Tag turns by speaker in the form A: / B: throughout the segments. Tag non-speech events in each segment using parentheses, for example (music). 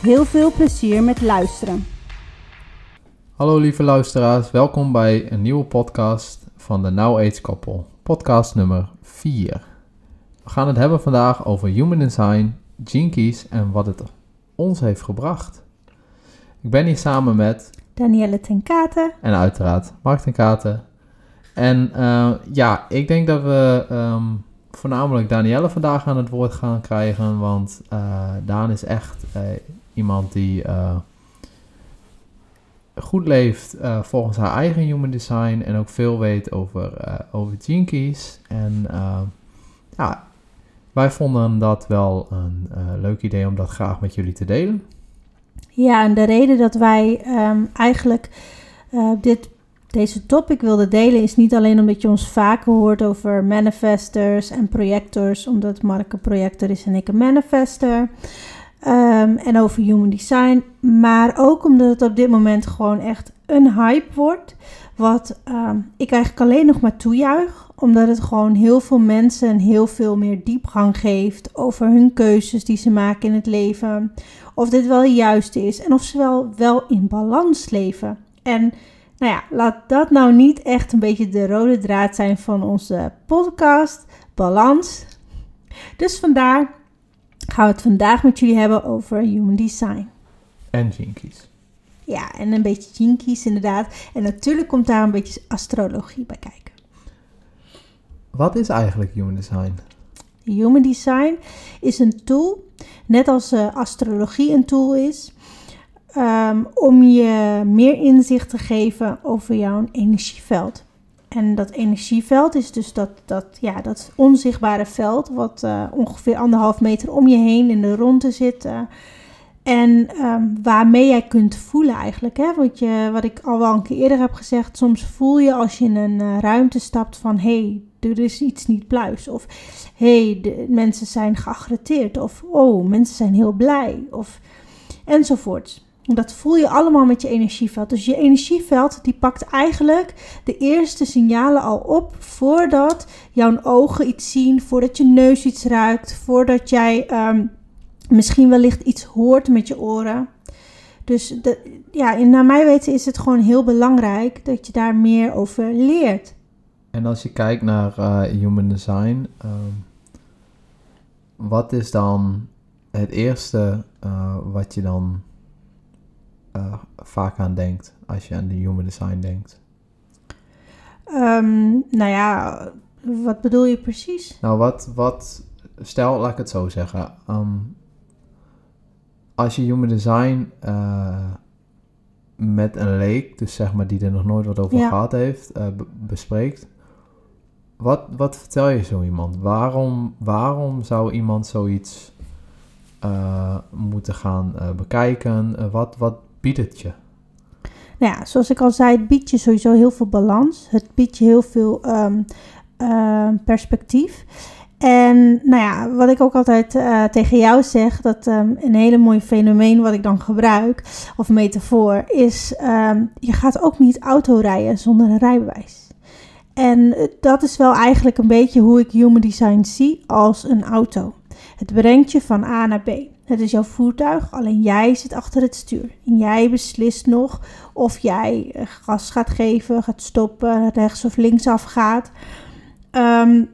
A: Heel veel plezier met luisteren.
B: Hallo lieve luisteraars, welkom bij een nieuwe podcast van de Now Age Koppel, podcast nummer 4. We gaan het hebben vandaag over human design, gene keys en wat het ons heeft gebracht. Ik ben hier samen met
A: Danielle ten Katen.
B: en uiteraard Mark ten Katen. En eh, ja, ik denk dat we ehm, voornamelijk Danielle vandaag aan het woord gaan krijgen, want eh, Daan is echt eh, iemand die eh, goed leeft eh, volgens haar eigen human design en ook veel weet over, eh over keys. En ja, wij vonden dat wel een leuk idee om dat graag met jullie te delen.
A: Ja, en de reden dat wij ehm, eigenlijk dit, deze topic wilden delen is niet alleen omdat je ons vaker hoort over manifestors en projectors, omdat Mark een projector is en ik een manifester. Ehm, en over human design, maar ook omdat het op dit moment gewoon echt een hype wordt. Wat ehm, ik eigenlijk alleen nog maar toejuich, omdat het gewoon heel veel mensen heel veel meer diepgang geeft over hun keuzes die ze maken in het leven of dit wel juist is en of ze wel, wel in balans leven. En nou ja, laat dat nou niet echt een beetje de rode draad zijn van onze podcast, balans. Dus vandaar gaan we het vandaag met jullie hebben over human design.
B: En keys.
A: Ja, en een beetje keys inderdaad. En natuurlijk komt daar een beetje astrologie bij kijken.
B: Wat is eigenlijk human design?
A: Human design is een tool, net als eh, astrologie een tool is, ehm, om je meer inzicht te geven over jouw energieveld. En dat energieveld is dus dat, dat, ja, dat onzichtbare veld, wat eh, ongeveer anderhalf meter om je heen in de ronde zit. eh, en ehm, waarmee jij kunt voelen eigenlijk. Hè? Wat, je, wat ik al wel een keer eerder heb gezegd. Soms voel je als je in een eh, ruimte stapt van... hé, hey, er is iets niet pluis. Of hé, hey, mensen zijn geagreteerd. Of oh, mensen zijn heel blij. Of enzovoorts. Dat voel je allemaal met je energieveld. Dus je energieveld die pakt eigenlijk de eerste signalen al op... voordat jouw ogen iets zien, voordat je neus iets ruikt... voordat jij... ehm, misschien wellicht iets hoort met je oren. Dus ja, naar mijn weten is het gewoon heel belangrijk dat je daar meer over leert.
B: En als je kijkt naar eh, human design, ehm, wat is dan het eerste eh, wat je dan eh, vaak aan denkt als je aan de human design denkt?
A: Ehm, nou ja, wat bedoel je precies?
B: Nou, wat, wat, stel, laat ik het zo zeggen. ehm, als je human design eh, met een leek, dus zeg maar die er nog nooit wat over
A: Ja.
B: gehad heeft, eh, be- bespreekt. Wat, wat vertel je zo iemand? Waarom, waarom zou iemand zoiets moeten gaan bekijken? Wat, wat biedt het je?
A: Nou ja, zoals ik al zei, het biedt je sowieso heel veel balans. Het biedt je heel veel ehm, ehm, perspectief. En nou ja, wat ik ook altijd eh, tegen jou zeg, dat ehm, een hele mooi fenomeen wat ik dan gebruik, of metafoor, is je gaat ook niet auto rijden zonder een rijbewijs. En eh, dat is wel eigenlijk een beetje hoe ik human design zie als een auto. Het brengt je van A naar B. Het is jouw voertuig, alleen jij zit achter het stuur. En jij beslist nog of jij eh, gas gaat geven, gaat stoppen, rechts of links afgaat. Ehm,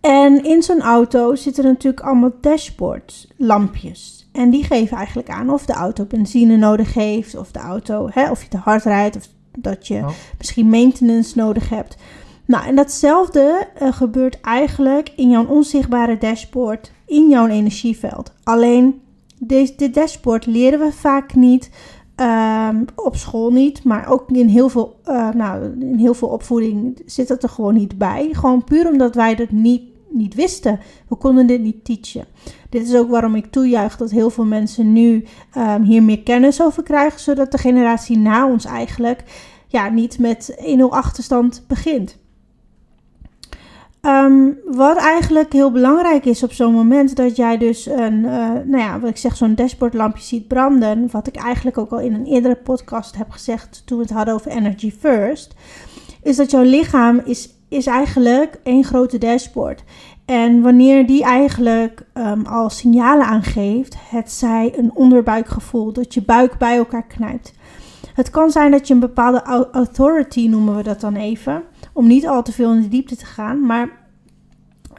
A: en in zo'n auto zitten natuurlijk allemaal dashboards, lampjes. En die geven eigenlijk aan of de auto benzine nodig heeft, of de auto, hè, of je te hard rijdt, of dat je
B: Oh.
A: misschien maintenance nodig hebt. Nou, en datzelfde eh, gebeurt eigenlijk in jouw onzichtbare dashboard, in jouw energieveld. Alleen, dit dashboard leren we vaak niet, ehm, op school niet, maar ook in heel, veel, eh, nou, in heel veel opvoeding zit het er gewoon niet bij. Gewoon puur omdat wij er niet niet wisten. We konden dit niet teachen. Dit is ook waarom ik toejuich dat heel veel mensen nu um, hier meer kennis over krijgen, zodat de generatie na ons eigenlijk ja, niet met 1-0 achterstand begint. Um, wat eigenlijk heel belangrijk is op zo'n moment dat jij dus een, uh, nou ja, wat ik zeg, zo'n dashboardlampje ziet branden. Wat ik eigenlijk ook al in een eerdere podcast heb gezegd toen we het hadden over Energy First. Is dat jouw lichaam is, is eigenlijk één grote dashboard. En wanneer die eigenlijk um, al signalen aangeeft, het zij een onderbuikgevoel, dat je buik bij elkaar knijpt. Het kan zijn dat je een bepaalde authority, noemen we dat dan even, om niet al te veel in de diepte te gaan. Maar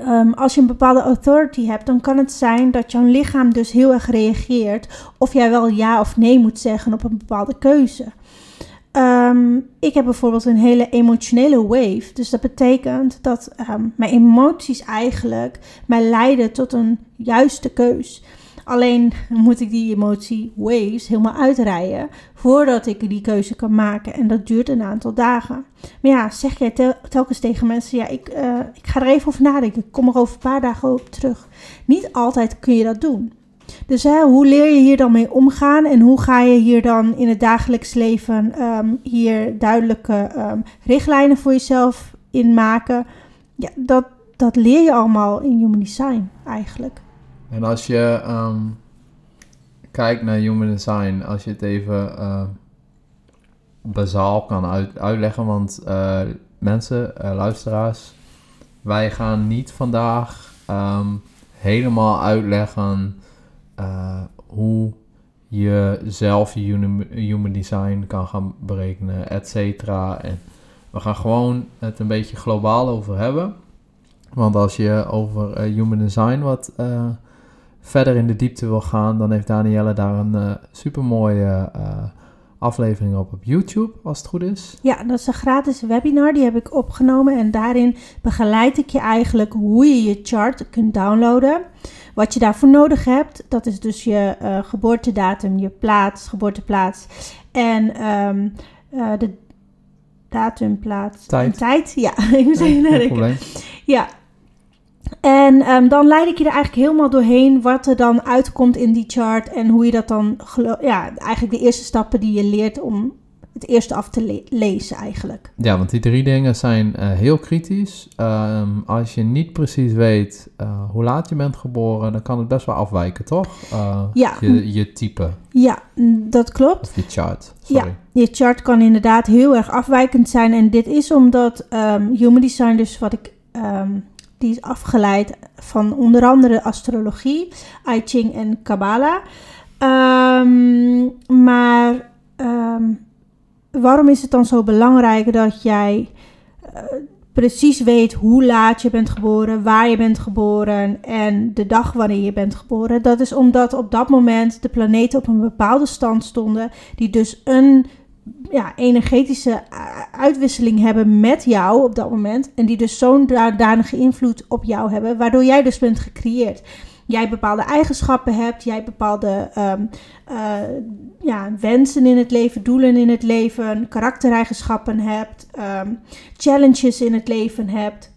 A: um, als je een bepaalde authority hebt, dan kan het zijn dat jouw lichaam dus heel erg reageert of jij wel ja of nee moet zeggen op een bepaalde keuze. Um, ik heb bijvoorbeeld een hele emotionele wave. Dus dat betekent dat um, mijn emoties eigenlijk mij leiden tot een juiste keus. Alleen moet ik die emotie waves helemaal uitrijden voordat ik die keuze kan maken. En dat duurt een aantal dagen. Maar ja, zeg jij tel telkens tegen mensen: ja, ik, uh, ik ga er even over nadenken. Ik kom er over een paar dagen op terug. Niet altijd kun je dat doen. Dus hoe leer je hier dan mee omgaan en hoe ga je hier dan in het dagelijks leven um, hier duidelijke um, richtlijnen voor jezelf in maken? Ja, dat, dat leer je allemaal in Human Design eigenlijk.
B: En als je um, kijkt naar Human Design, als je het even uh, bazaal kan uit, uitleggen, want uh, mensen, uh, luisteraars, wij gaan niet vandaag helemaal uitleggen uh, hoe je zelf je human, design kan gaan berekenen, et cetera. En we gaan gewoon het een beetje globaal over hebben. Want als je over human design wat verder in de diepte wil gaan, dan heeft Danielle daar een uh, super mooie aflevering op op YouTube, als het goed is.
A: Ja, dat is een gratis webinar, die heb ik opgenomen. En daarin begeleid ik je eigenlijk hoe je je chart kunt downloaden. Wat je daarvoor nodig hebt, dat is dus je uh, geboortedatum, je plaats, geboorteplaats en um, uh, de datum, plaats
B: tijd.
A: en tijd. Ja, (laughs) ik moet even Ja. En um, dan leid ik je er eigenlijk helemaal doorheen wat er dan uitkomt in die chart en hoe je dat dan, ja, eigenlijk de eerste stappen die je leert om het eerste af te le lezen eigenlijk.
B: Ja, want die drie dingen zijn uh, heel kritisch. Um, als je niet precies weet uh, hoe laat je bent geboren, dan kan het best wel afwijken, toch? Uh,
A: ja.
B: Je, je type.
A: Ja, dat klopt.
B: Of je chart. Sorry.
A: Ja, je chart kan inderdaad heel erg afwijkend zijn. En dit is omdat um, Human Design, dus wat ik... Um, die is afgeleid van onder andere astrologie, I Ching en Kabbalah. Um, maar um, waarom is het dan zo belangrijk dat jij uh, precies weet hoe laat je bent geboren, waar je bent geboren en de dag wanneer je bent geboren? Dat is omdat op dat moment de planeten op een bepaalde stand stonden, die dus een ja, energetische uitwisseling hebben met jou op dat moment. En die dus zo'n danige invloed op jou hebben, waardoor jij dus bent gecreëerd jij bepaalde eigenschappen hebt, jij bepaalde um, uh, ja, wensen in het leven, doelen in het leven, karaktereigenschappen hebt, um, challenges in het leven hebt.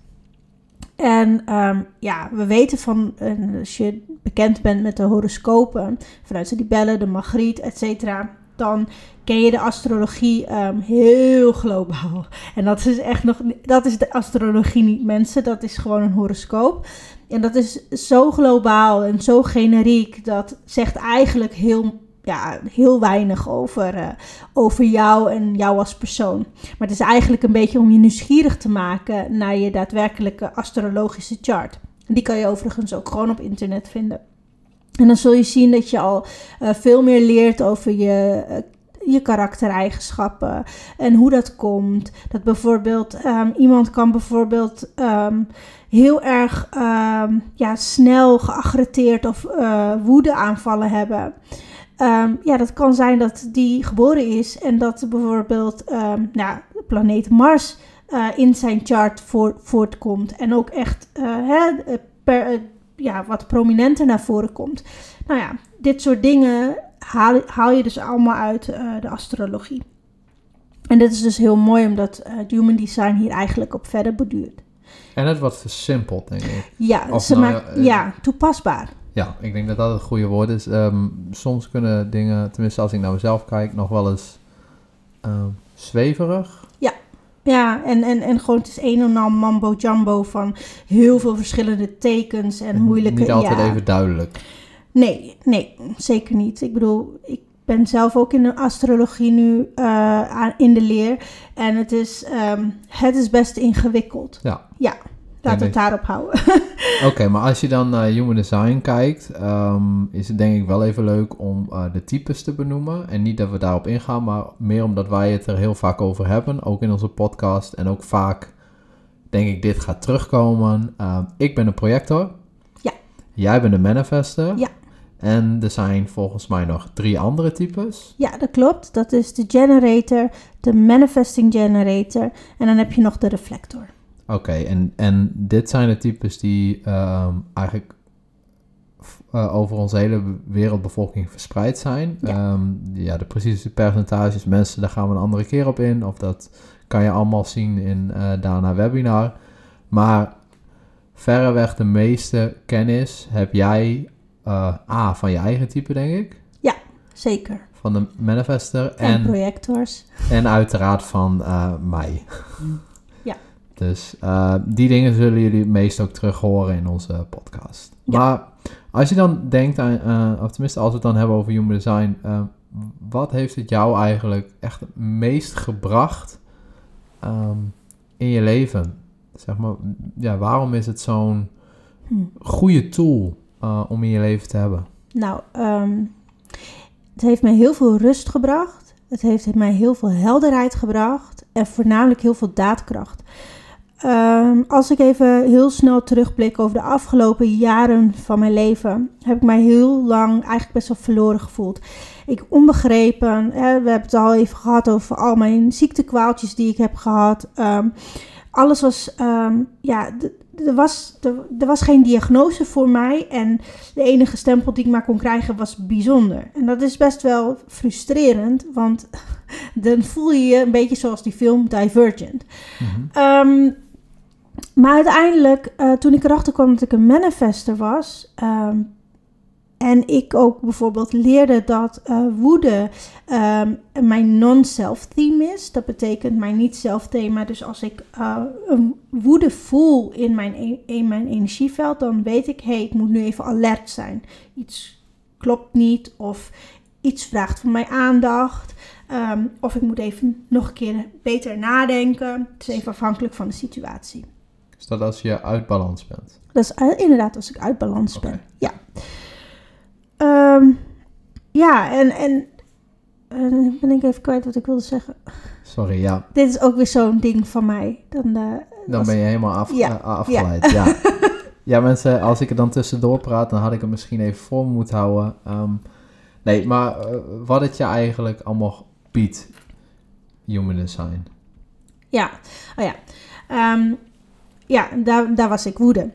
A: En um, ja, we weten van, als je bekend bent met de horoscopen, vanuit de libellen, de magriet, et cetera, dan ken je de astrologie um, heel globaal. En dat is echt nog, dat is de astrologie niet mensen, dat is gewoon een horoscoop. En dat is zo globaal en zo generiek, dat zegt eigenlijk heel, ja, heel weinig over, uh, over jou en jou als persoon. Maar het is eigenlijk een beetje om je nieuwsgierig te maken naar je daadwerkelijke astrologische chart. Die kan je overigens ook gewoon op internet vinden. En dan zul je zien dat je al uh, veel meer leert over je, uh, je karaktereigenschappen en hoe dat komt. Dat bijvoorbeeld um, iemand kan bijvoorbeeld um, heel erg um, ja, snel geagreteerd of uh, woedeaanvallen hebben. Ja, dat kan zijn dat die geboren is en dat bijvoorbeeld nou, planeet Mars in zijn chart voor, voortkomt. En ook echt hè, per, ja, wat prominenter naar voren komt. Nou ja, dit soort dingen haal, haal je dus allemaal uit de astrologie. En dit is dus heel mooi omdat Human Design hier eigenlijk op verder borduurt.
B: En het wordt versimpeld, denk ik.
A: Ja,
B: Of
A: ze
B: nou
A: maakt,
B: eh,
A: ja, toepasbaar.
B: Ja, ik denk dat dat het goede woord is. Ehm, soms kunnen dingen, tenminste als ik naar mezelf kijk, nog wel eens ehm, zweverig.
A: Ja, en, en, en gewoon het is een en al mambo jumbo van heel veel verschillende tekens en moeilijke...
B: Niet altijd
A: ja.
B: even duidelijk.
A: Nee, nee, zeker niet. Ik bedoel, ik ben zelf ook in de astrologie nu eh, aan- in de leer. En het is, ehm, het is best ingewikkeld.
B: Ja.
A: Ja, laten we het daarop houden. (laughs)
B: Oké, maar als je dan naar human design kijkt, ehm, is het denk ik wel even leuk om eh, de types te benoemen. En niet dat we daarop ingaan, maar meer omdat wij het er heel vaak over hebben, ook in onze podcast. En ook vaak, denk ik, dit gaat terugkomen. Ehm, ik ben een projector.
A: Ja.
B: Jij bent een manifester.
A: Ja.
B: En er zijn volgens mij nog drie andere types.
A: ja, dat klopt. Dat is de generator, de manifesting generator en dan heb je nog de reflector.
B: Oké, en, en dit zijn de types die ehm, eigenlijk eh, over onze hele wereldbevolking verspreid zijn.
A: Ja.
B: Ehm, ja, de precieze percentages, mensen, daar gaan we een andere keer op in. Of dat kan je allemaal zien in eh Dana webinar. Maar verreweg de meeste kennis heb jij eh, A, van je eigen type, denk ik.
A: Zeker.
B: Van de manifester.
A: En,
B: En,
A: projectors.
B: en uiteraard van mij. (laughs) Dus eh, die dingen zullen jullie het meest ook terug horen in onze podcast.
A: Ja.
B: Maar als je dan denkt aan, eh, of tenminste als we het dan hebben over human design, eh, wat heeft het jou eigenlijk echt het meest gebracht ehm, in je leven? Zeg maar, ja, waarom is het zo'n
A: Hm.
B: goede tool om in je leven te hebben?
A: Nou, ehm, het heeft mij heel veel rust gebracht. Het heeft mij heel veel helderheid gebracht. En voornamelijk heel veel daadkracht. Ehm, als ik even heel snel terugblik over de afgelopen jaren van mijn leven, heb ik mij heel lang eigenlijk best wel verloren gevoeld. Ik onbegrepen, hè, we hebben het al even gehad over al mijn ziektekwaaltjes die ik heb gehad. Ehm, alles was, ehm, ja, er was, er, was geen diagnose voor mij en de enige stempel die ik maar kon krijgen was bijzonder. En dat is best wel frustrerend, want (laughs) dan voel je je een beetje zoals die film Divergent. Ehm, maar uiteindelijk, eh, toen ik erachter kwam dat ik een manifester was. ehm, en ik ook bijvoorbeeld leerde dat eh, woede ehm, mijn non-self theme is. Dat betekent mijn niet-zelf thema. Dus als ik eh, een woede voel in mijn, e- in mijn energieveld, dan weet ik, hé, hey, ik moet nu even alert zijn. Iets klopt niet of iets vraagt van mij aandacht. Ehm, of ik moet even nog een keer beter nadenken. Het is even afhankelijk van de situatie.
B: Is dat als je uit balans bent?
A: Dat is inderdaad als ik uit balans ben. Ja. Ehm, ja, en, en ben ik even kwijt wat ik wilde zeggen.
B: Sorry, ja.
A: Dit is ook weer zo'n ding van mij. Dan, eh,
B: Dan ben je helemaal af,
A: Ja,
B: eh, afgeleid. Ja. (laughs) ja. mensen, als ik er dan tussendoor praat, dan had ik het misschien even voor moeten houden. Ehm, nee, maar eh, wat het je eigenlijk allemaal biedt, human design.
A: Ja, oh ja. Ehm, ja, daar, daar was ik woede.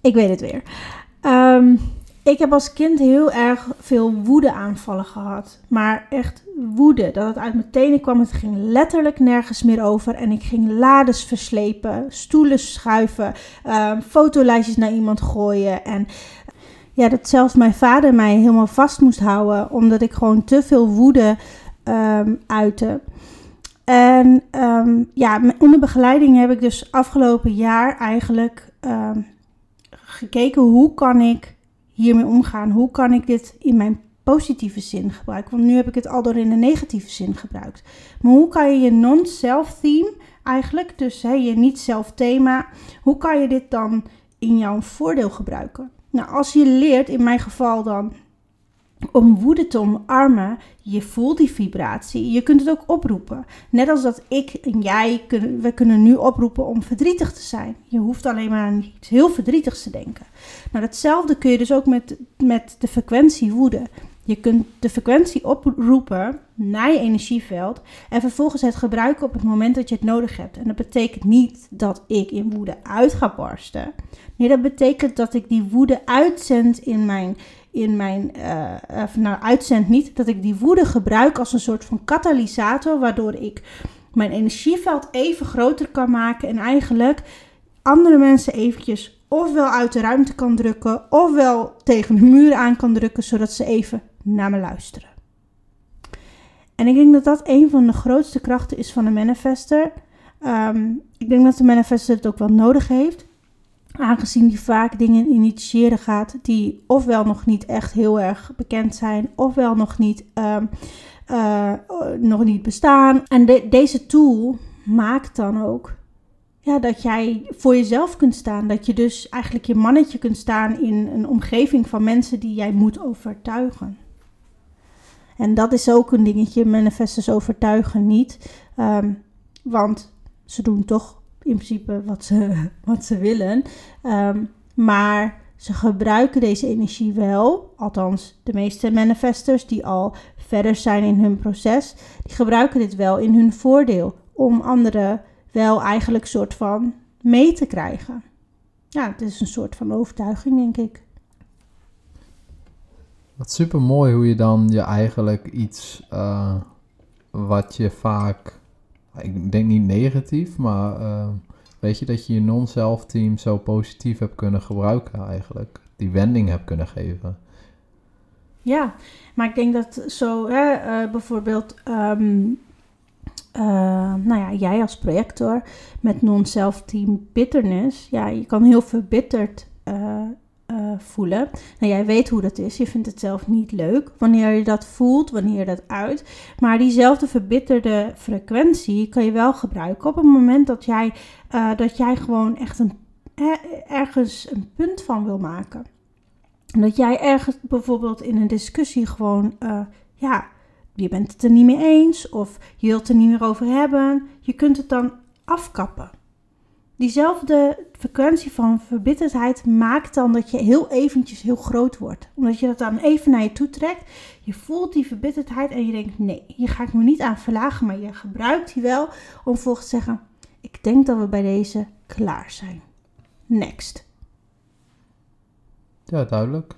A: Ik weet het weer. Ehm, ik heb als kind heel erg veel woedeaanvallen gehad. Maar echt woede. Dat het uit mijn tenen kwam. Het ging letterlijk nergens meer over. En ik ging lades verslepen, stoelen schuiven, ehm, fotolijstjes naar iemand gooien. En ja, dat zelfs mijn vader mij helemaal vast moest houden. Omdat ik gewoon te veel woede ehm uitte. En ehm, ja, onder begeleiding heb ik dus afgelopen jaar eigenlijk ehm, gekeken hoe kan ik hiermee omgaan? Hoe kan ik dit in mijn positieve zin gebruiken? Want nu heb ik het al door in de negatieve zin gebruikt. Maar hoe kan je je non-self theme eigenlijk, dus hè, je niet-zelf thema, hoe kan je dit dan in jouw voordeel gebruiken? Nou, als je leert, in mijn geval dan, om woede te omarmen, je voelt die vibratie, je kunt het ook oproepen. Net als dat ik en jij, kunnen, we kunnen nu oproepen om verdrietig te zijn. Je hoeft alleen maar aan iets heel verdrietigs te denken. Nou, datzelfde kun je dus ook met, met de frequentie woede. Je kunt de frequentie oproepen naar je energieveld en vervolgens het gebruiken op het moment dat je het nodig hebt. En dat betekent niet dat ik in woede uit ga barsten. Nee, dat betekent dat ik die woede uitzend in mijn, in mijn of nou uitzend niet, dat ik die woede gebruik als een soort van katalysator, waardoor ik mijn energieveld even groter kan maken en eigenlijk andere mensen eventjes ofwel uit de ruimte kan drukken, ofwel tegen de muur aan kan drukken, zodat ze even naar me luisteren. En ik denk dat dat een van de grootste krachten is van een manifester. Ehm, ik denk dat de manifester het ook wel nodig heeft. Aangezien die vaak dingen initiëren gaat die ofwel nog niet echt heel erg bekend zijn, ofwel nog niet, ehm, eh, nog niet bestaan. En deze tool maakt dan ook ja, dat jij voor jezelf kunt staan. Dat je dus eigenlijk je mannetje kunt staan in een omgeving van mensen die jij moet overtuigen. En dat is ook een dingetje, manifestors overtuigen niet. Ehm, want ze doen toch in principe wat ze, (laughs) wat ze willen. Ehm, maar ze gebruiken deze energie wel. Althans, de meeste manifestors die al verder zijn in hun proces, die gebruiken dit wel in hun voordeel. Om anderen wel eigenlijk soort van mee te krijgen. Ja, het is een soort van overtuiging, denk ik.
B: Wat super mooi hoe je dan je eigenlijk iets uh, wat je vaak, ik denk niet negatief, maar uh, weet je dat je je non-self team zo positief hebt kunnen gebruiken eigenlijk. Die wending hebt kunnen geven.
A: Ja, maar ik denk dat zo hè, uh, bijvoorbeeld um, nou ja, jij als projector met non-self team bitterness, ja, je kan heel verbitterd uh, voelen. Nou, jij weet hoe dat is. Je vindt het zelf niet leuk wanneer je dat voelt, wanneer je dat uit. Maar diezelfde verbitterde frequentie kan je wel gebruiken op het moment dat jij, uh, dat jij gewoon echt een, ergens een punt van wil maken. Dat jij ergens bijvoorbeeld in een discussie gewoon, uh, ja, je bent het er niet mee eens of je wilt het er niet meer over hebben. Je kunt het dan afkappen. Diezelfde frequentie van verbitterdheid maakt dan dat je heel eventjes heel groot wordt. Omdat je dat dan even naar je toe trekt. Je voelt die verbitterdheid en je denkt: nee, hier ga ik me niet aan verlagen. Maar je gebruikt die wel om volgens te zeggen: ik denk dat we bij deze klaar zijn. Next.
B: Ja, duidelijk.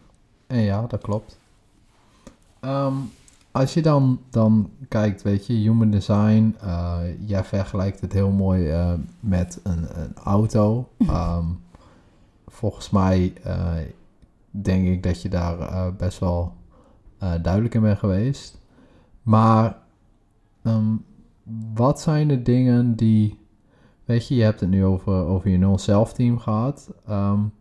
B: En ja, dat klopt. Um, als je dan, dan kijkt, weet je, human design, uh, jij vergelijkt het heel mooi uh, met een, een auto. Um, (laughs) volgens mij uh, denk ik dat je daar best wel duidelijk in bent geweest. Maar um, wat zijn de dingen die, weet je, je hebt het nu over, over je non-self team gehad. Um,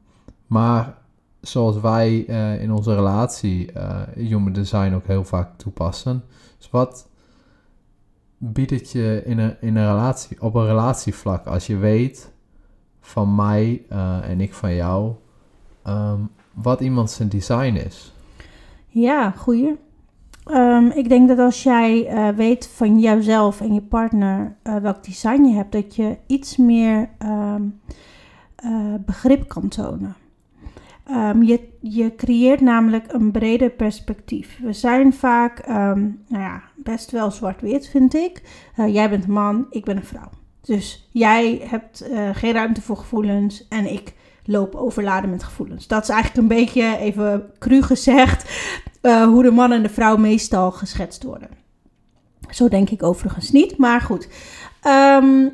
B: maar zoals wij uh, in onze relatie uh, human design ook heel vaak toepassen. Dus wat biedt het je in een, in een relatie, op een relatievlak als je weet van mij uh, en ik van jou um, wat iemand zijn design is?
A: Ja, goeie. Um, ik denk dat als jij weet van jouzelf en je partner welk design je hebt, dat je iets meer um, begrip kan tonen. Um, je, je creëert namelijk een breder perspectief. We zijn vaak, um, nou ja, best wel zwart-wit, vind ik. Uh, jij bent een man, ik ben een vrouw. Dus jij hebt uh, geen ruimte voor gevoelens en ik loop overladen met gevoelens. Dat is eigenlijk een beetje, even cru gezegd, uh, (laughs) hoe de man en de vrouw meestal geschetst worden. Zo denk ik overigens niet, maar goed. Um,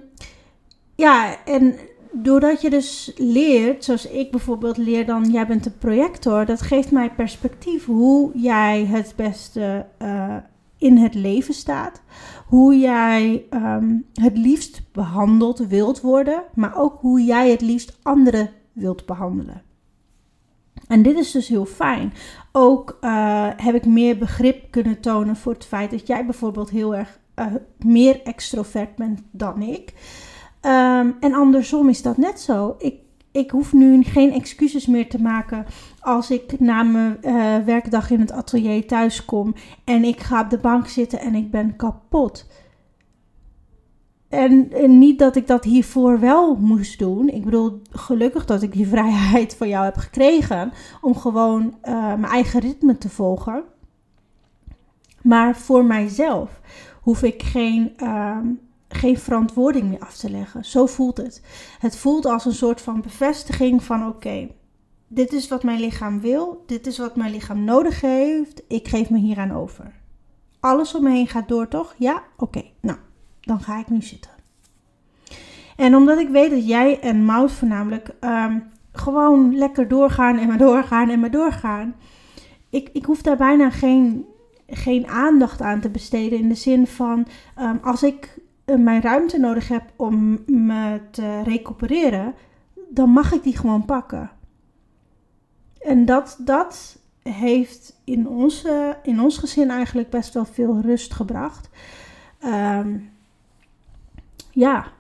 A: ja, en doordat je dus leert, zoals ik bijvoorbeeld leer dan, jij bent een projector, dat geeft mij perspectief hoe jij het beste uh, in het leven staat. Hoe jij um, het liefst behandeld wilt worden, maar ook hoe jij het liefst anderen wilt behandelen. En dit is dus heel fijn. Ook uh, heb ik meer begrip kunnen tonen voor het feit dat jij bijvoorbeeld heel erg uh, meer extrovert bent dan ik. Um, en andersom is dat net zo. Ik, ik hoef nu geen excuses meer te maken als ik na mijn uh, werkdag in het atelier thuis kom en ik ga op de bank zitten en ik ben kapot. En, en, niet dat ik dat hiervoor wel moest doen. Ik bedoel, gelukkig dat ik die vrijheid van jou heb gekregen om gewoon uh, mijn eigen ritme te volgen. Maar voor mijzelf hoef ik geen uh, geen verantwoording meer af te leggen. Zo voelt het. Het voelt als een soort van bevestiging van oké, dit is wat mijn lichaam wil, dit is wat mijn lichaam nodig heeft, ik geef me hieraan over. Alles om me heen gaat door, toch? Ja? Oké, nou, dan ga ik nu zitten. En omdat ik weet dat jij en Mout voornamelijk ehm, gewoon lekker doorgaan en maar doorgaan en maar doorgaan. Ik, ik hoef daar bijna geen, geen aandacht aan te besteden. In de zin van ehm, als ik mijn ruimte nodig heb om me te recupereren, dan mag ik die gewoon pakken. En dat, dat heeft in, onze, in ons gezin eigenlijk best wel veel rust gebracht. Ehm, ja,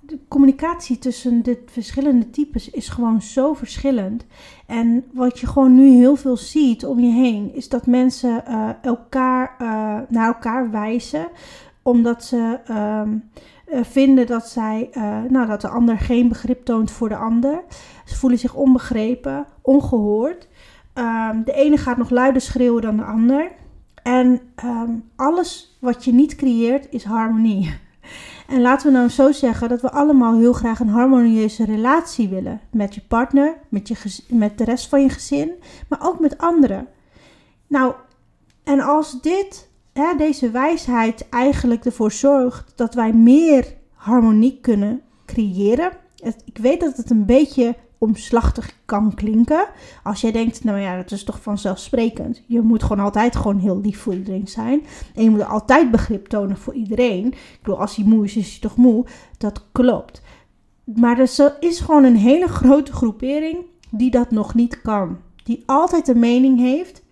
A: de communicatie tussen de verschillende types is gewoon zo verschillend. En wat je gewoon nu heel veel ziet om je heen, is dat mensen uh, elkaar uh, naar elkaar wijzen, omdat ze uh, vinden dat, zij, nou, dat de ander geen begrip toont voor de ander. Ze voelen zich onbegrepen, ongehoord. Um, de ene gaat nog luider schreeuwen dan de ander. En um, alles wat je niet creëert is harmonie. (laughs) En laten we nou zo zeggen dat we allemaal heel graag een harmonieuze relatie willen. Met je partner, met, je met de rest van je gezin, maar ook met anderen. Nou, en als dit, deze wijsheid eigenlijk ervoor zorgt dat wij meer harmonie kunnen creëren. ik weet dat het een beetje omslachtig kan klinken. Als jij denkt, nou ja, dat is toch vanzelfsprekend. Je moet gewoon altijd gewoon heel lief voor iedereen zijn. En je moet altijd begrip tonen voor iedereen. Ik bedoel, als hij moe is, is hij toch moe. Dat klopt. Maar er is gewoon een hele grote groepering die dat nog niet kan. Die altijd een mening heeft.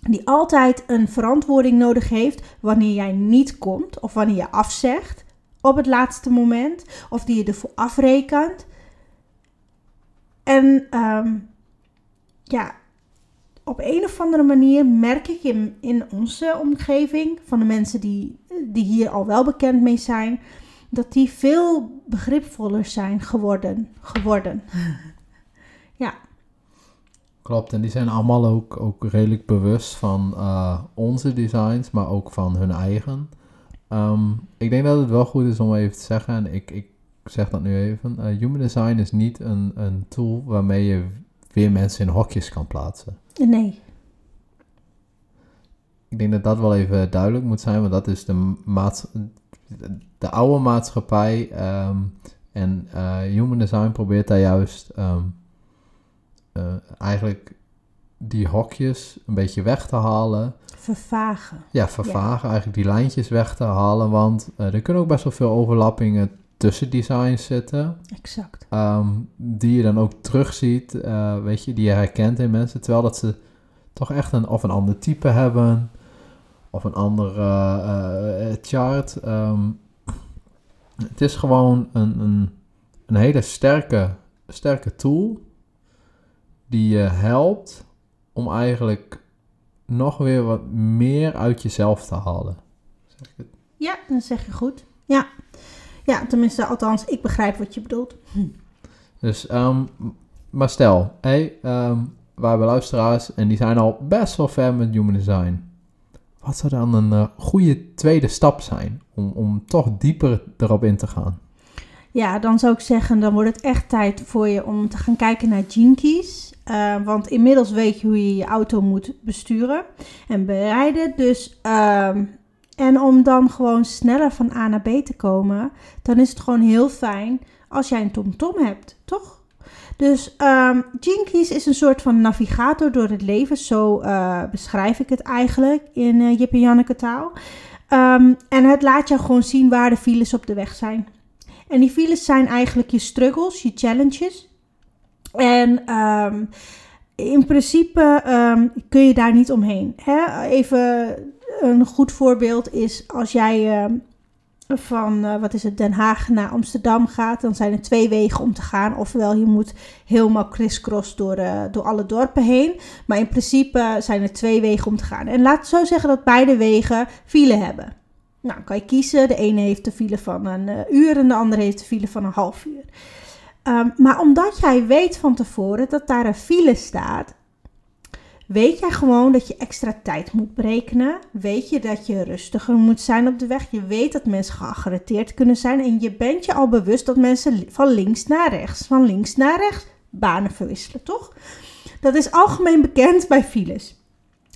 A: Die altijd een verantwoording nodig heeft wanneer jij niet komt. Of wanneer je afzegt op het laatste moment. Of die je ervoor afrekent. En um, ja, op een of andere manier merk ik in, in onze omgeving, van de mensen die, die hier al wel bekend mee zijn, dat die veel begripvoller zijn geworden. geworden. (laughs) ja.
B: Klopt, en die zijn allemaal ook, ook redelijk bewust van uh, onze designs, maar ook van hun eigen. Um, ik denk dat het wel goed is om even te zeggen, en ik, ik zeg dat nu even. Uh, human design is niet een, een tool waarmee je weer mensen in hokjes kan plaatsen.
A: Nee.
B: Ik denk dat dat wel even duidelijk moet zijn, want dat is de, maats de oude maatschappij. Um, en uh, human design probeert daar juist um, uh, eigenlijk die hokjes een beetje weg te halen.
A: Vervagen.
B: Ja, vervagen. Ja. Eigenlijk die lijntjes weg te halen. Want uh, er kunnen ook best wel veel overlappingen tussen designs zitten.
A: Exact.
B: Um, die je dan ook terugziet, uh, weet je, die je herkent in mensen. Terwijl dat ze toch echt een of een ander type hebben. Of een andere uh, chart. Um, het is gewoon een, een, een hele sterke, sterke tool. Die je helpt om eigenlijk nog weer wat meer uit jezelf te halen.
A: Zeg ik het? Ja, dat zeg je goed. Ja. Ja, tenminste, althans, ik begrijp wat je bedoelt. Hm.
B: Dus, um, maar stel, hey, um, we hebben luisteraars en die zijn al best wel ver met human design. Wat zou dan een uh, goede tweede stap zijn om, om toch dieper erop in te gaan?
A: Ja, dan zou ik zeggen, dan wordt het echt tijd voor je om te gaan kijken naar Keys. Uh, want inmiddels weet je hoe je je auto moet besturen en bereiden. Dus um, en om dan gewoon sneller van A naar B te komen, dan is het gewoon heel fijn als jij een TomTom -tom hebt, toch? Dus um, Jinkies is een soort van navigator door het leven. Zo uh, beschrijf ik het eigenlijk in uh, Jip en Janneke taal. Um, en het laat jou gewoon zien waar de files op de weg zijn. En die files zijn eigenlijk je struggles, je challenges. En um, in principe kun je daar niet omheen. Hè? Even een goed voorbeeld is als jij uh, van, uh, wat is het, Den Haag naar Amsterdam gaat, dan zijn er twee wegen om te gaan. Ofwel, je moet helemaal crisscross door, uh, door alle dorpen heen. Maar in principe zijn er twee wegen om te gaan. En laat het zo zeggen dat beide wegen file hebben. Nou, kan je kiezen. De ene heeft de file van een uur en de andere heeft de file van een half uur. Um, maar omdat jij weet van tevoren dat daar een file staat, Weet jij gewoon dat je extra tijd moet berekenen? Weet je dat je rustiger moet zijn op de weg? Je weet dat mensen geaggriteerd kunnen zijn. En je bent je al bewust dat mensen van links naar rechts, van links naar rechts banen verwisselen, toch? Dat is algemeen bekend bij files.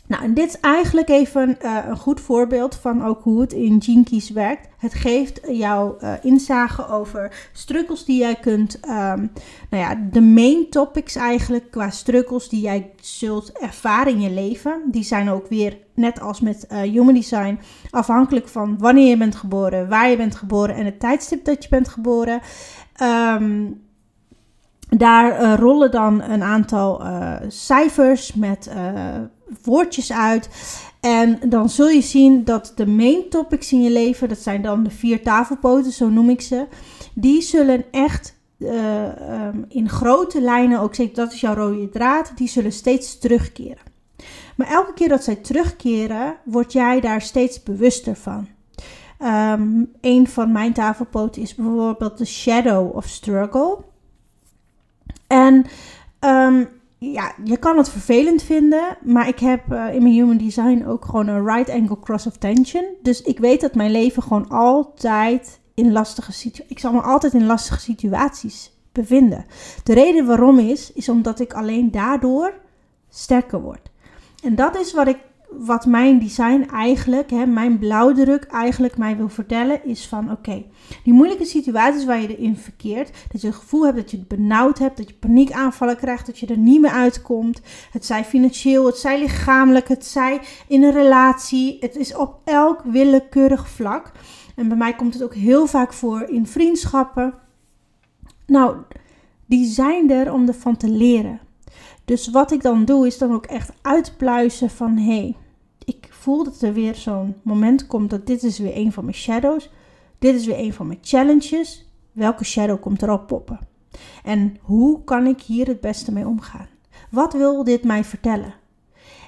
A: Nou, en dit is eigenlijk even uh, een goed voorbeeld van ook hoe het in Jinkies werkt. Het geeft jou uh, inzage over struggles die jij kunt, um, nou ja, de main topics eigenlijk qua struggles die jij zult ervaren in je leven. Die zijn ook weer, net als met uh, Human Design, afhankelijk van wanneer je bent geboren, waar je bent geboren en het tijdstip dat je bent geboren. Um, daar uh, rollen dan een aantal uh, cijfers met uh, woordjes uit. En dan zul je zien dat de main topics in je leven, dat zijn dan de vier tafelpoten, zo noem ik ze, die zullen echt um, in grote lijnen, ook zeker dat is jouw rode draad, die zullen steeds terugkeren. Maar elke keer dat zij terugkeren, word jij daar steeds bewuster van. Um, een van mijn tafelpoten is bijvoorbeeld de shadow of struggle. En um, ja, je kan het vervelend vinden, maar ik heb uh, in mijn human design ook gewoon een right angle cross of tension. Dus ik weet dat mijn leven gewoon altijd in lastige situaties. Ik zal me altijd in lastige situaties bevinden. De reden waarom is, is omdat ik alleen daardoor sterker word. En dat is wat ik wat mijn design eigenlijk, hè, mijn blauwdruk eigenlijk mij wil vertellen, is van oké, die moeilijke situaties waar je erin verkeert, dat je het gevoel hebt dat je het benauwd hebt, dat je paniekaanvallen krijgt, dat je er niet meer uitkomt. Het zij financieel, het zij lichamelijk, het zij in een relatie. Het is op elk willekeurig vlak. En bij mij komt het ook heel vaak voor in vriendschappen. Nou, die zijn er om ervan te leren. Dus wat ik dan doe, is dan ook echt uitpluizen van hé, hey, voel dat er weer zo'n moment komt dat dit is weer een van mijn shadows. Dit is weer een van mijn challenges. Welke shadow komt erop poppen? En hoe kan ik hier het beste mee omgaan? Wat wil dit mij vertellen?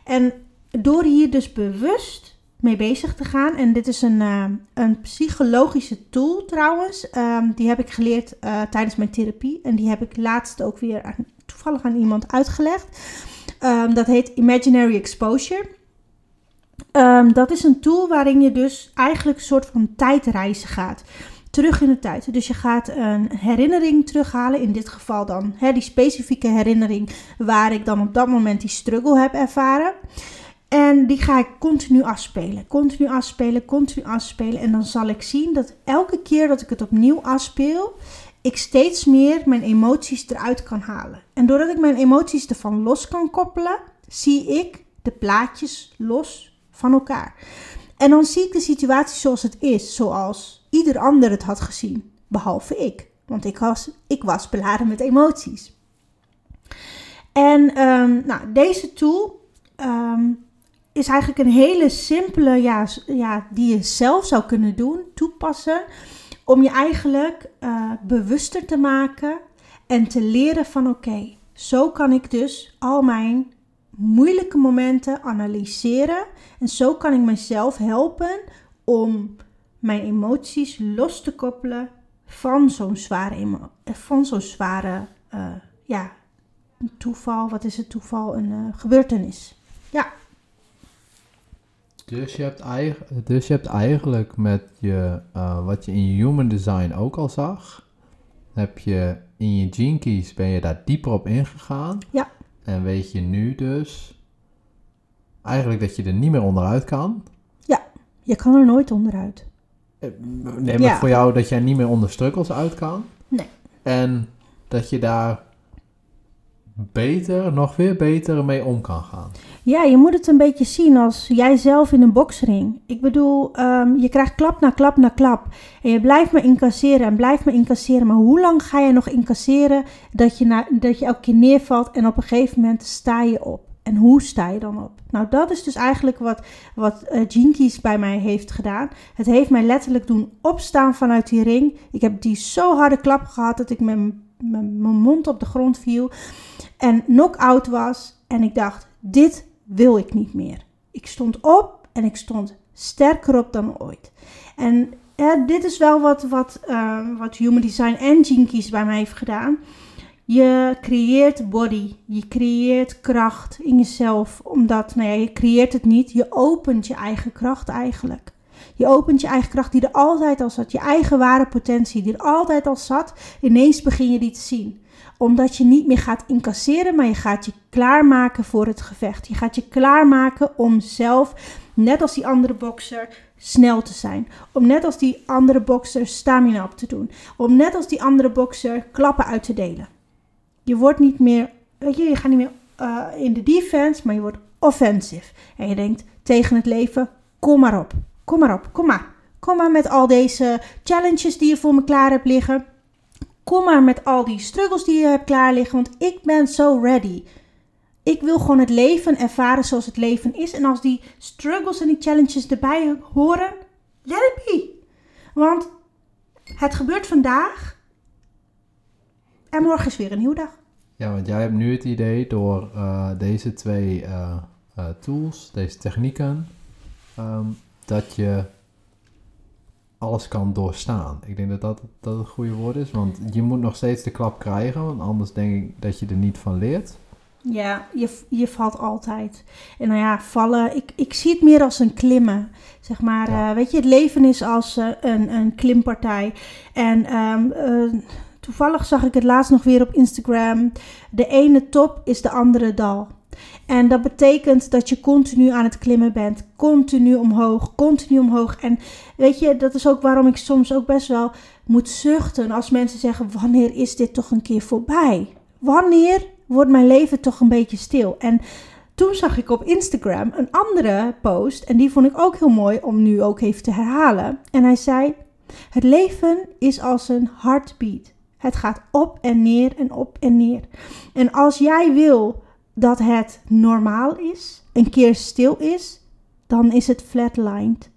A: En door hier dus bewust mee bezig te gaan, en dit is een, uh, een psychologische tool trouwens, uh, die heb ik geleerd uh, tijdens mijn therapie en die heb ik laatst ook weer toevallig aan iemand uitgelegd. Um, dat heet Imaginary Exposure. Um, dat is een tool waarin je dus eigenlijk een soort van tijdreizen gaat. Terug in de tijd. Dus je gaat een herinnering terughalen. In dit geval dan hè, die specifieke herinnering waar ik dan op dat moment die struggle heb ervaren. En die ga ik continu afspelen. Continu afspelen, continu afspelen. En dan zal ik zien dat elke keer dat ik het opnieuw afspeel, ik steeds meer mijn emoties eruit kan halen. En doordat ik mijn emoties ervan los kan koppelen, zie ik de plaatjes los van elkaar. En dan zie ik de situatie zoals het is, zoals ieder ander het had gezien, behalve ik. Want ik was, ik was beladen met emoties. En um, nou, deze tool um, is eigenlijk een hele simpele, ja, ja, die je zelf zou kunnen doen, toepassen, om je eigenlijk uh, bewuster te maken en te leren van oké, zo kan ik dus al mijn moeilijke momenten analyseren. En zo kan ik mezelf helpen om mijn emoties los te koppelen van zo'n zware, van zo'n zware uh, ja, toeval. Wat is het toeval? Een uh, gebeurtenis. Ja.
B: Dus je, hebt eigenlijk, dus je hebt eigenlijk met je, uh, wat je in je human design ook al zag, heb je in je gene keys ben je daar dieper op ingegaan.
A: Ja.
B: En weet je nu dus eigenlijk dat je er niet meer onderuit kan?
A: Ja, je kan er nooit onderuit.
B: Eh, neem het voor jou dat jij niet meer onder struggles uit kan?
A: Nee.
B: En dat je daar beter, nog weer beter mee om kan gaan.
A: Ja, je moet het een beetje zien als jij zelf in een boksring. Ik bedoel, um, je krijgt klap na klap na klap. En je blijft maar incasseren en blijft maar incasseren. Maar hoe lang ga je nog incasseren dat je, na, dat je elke keer neervalt en op een gegeven moment sta je op? En hoe sta je dan op? Nou, dat is dus eigenlijk wat, wat uh, bij mij heeft gedaan. Het heeft mij letterlijk doen opstaan vanuit die ring. Ik heb die zo harde klap gehad dat ik met mijn mond op de grond viel. En knock-out was. En ik dacht, dit wil ik niet meer. Ik stond op en ik stond sterker op dan ooit. En dit is wel wat, wat, uh, wat Human Design en Jinkies bij mij heeft gedaan. Je creëert body, je creëert kracht in jezelf, omdat nou ja, je creëert het niet, je opent je eigen kracht eigenlijk. Je opent je eigen kracht die er altijd al zat. Je eigen ware potentie die er altijd al zat. Ineens begin je die te zien. Omdat je niet meer gaat incasseren, maar je gaat je klaarmaken voor het gevecht. Je gaat je klaarmaken om zelf, net als die andere bokser, snel te zijn. Om net als die andere bokser stamina op te doen. Om net als die andere bokser klappen uit te delen. Je wordt niet meer, weet je, je gaat niet meer uh, in de defense, maar je wordt offensive. En je denkt tegen het leven, kom maar op. Kom maar op, kom maar. Kom maar met al deze challenges die je voor me klaar hebt liggen. Kom maar met al die struggles die je hebt klaar liggen, want ik ben so ready. Ik wil gewoon het leven ervaren zoals het leven is. En als die struggles en die challenges erbij horen, let it be. Want het gebeurt vandaag en morgen is weer een nieuwe dag.
B: Ja, want jij hebt nu het idee door uh, deze twee uh, uh, tools, deze technieken, um, dat je alles kan doorstaan. Ik denk dat dat, dat het goede woord is, want je moet nog steeds de klap krijgen, want anders denk ik dat je er niet van leert.
A: Ja, je, je valt altijd. En nou ja, vallen, ik, ik zie het meer als een klimmen. Zeg maar, ja. uh, weet je, het leven is als uh, een, een klimpartij. En um, uh, toevallig zag ik het laatst nog weer op Instagram. De ene top is de andere dal. En dat betekent dat je continu aan het klimmen bent. Continu omhoog, continu omhoog. En weet je, dat is ook waarom ik soms ook best wel moet zuchten als mensen zeggen: Wanneer is dit toch een keer voorbij? Wanneer wordt mijn leven toch een beetje stil? En toen zag ik op Instagram een andere post. En die vond ik ook heel mooi om nu ook even te herhalen. En hij zei: Het leven is als een heartbeat. Het gaat op en neer en op en neer. En als jij wil dat het normaal is, een keer stil is, dan is het flatlined.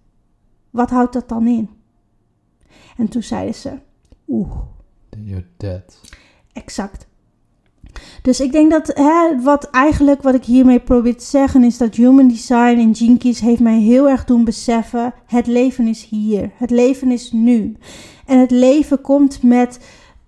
A: Wat houdt dat dan in? En toen zeiden ze, oeh.
B: You're dead.
A: Exact. Dus ik denk dat hè, wat eigenlijk wat ik hiermee probeer te zeggen is dat human design en Jinkies heeft mij heel erg doen beseffen: het leven is hier, het leven is nu. En het leven komt met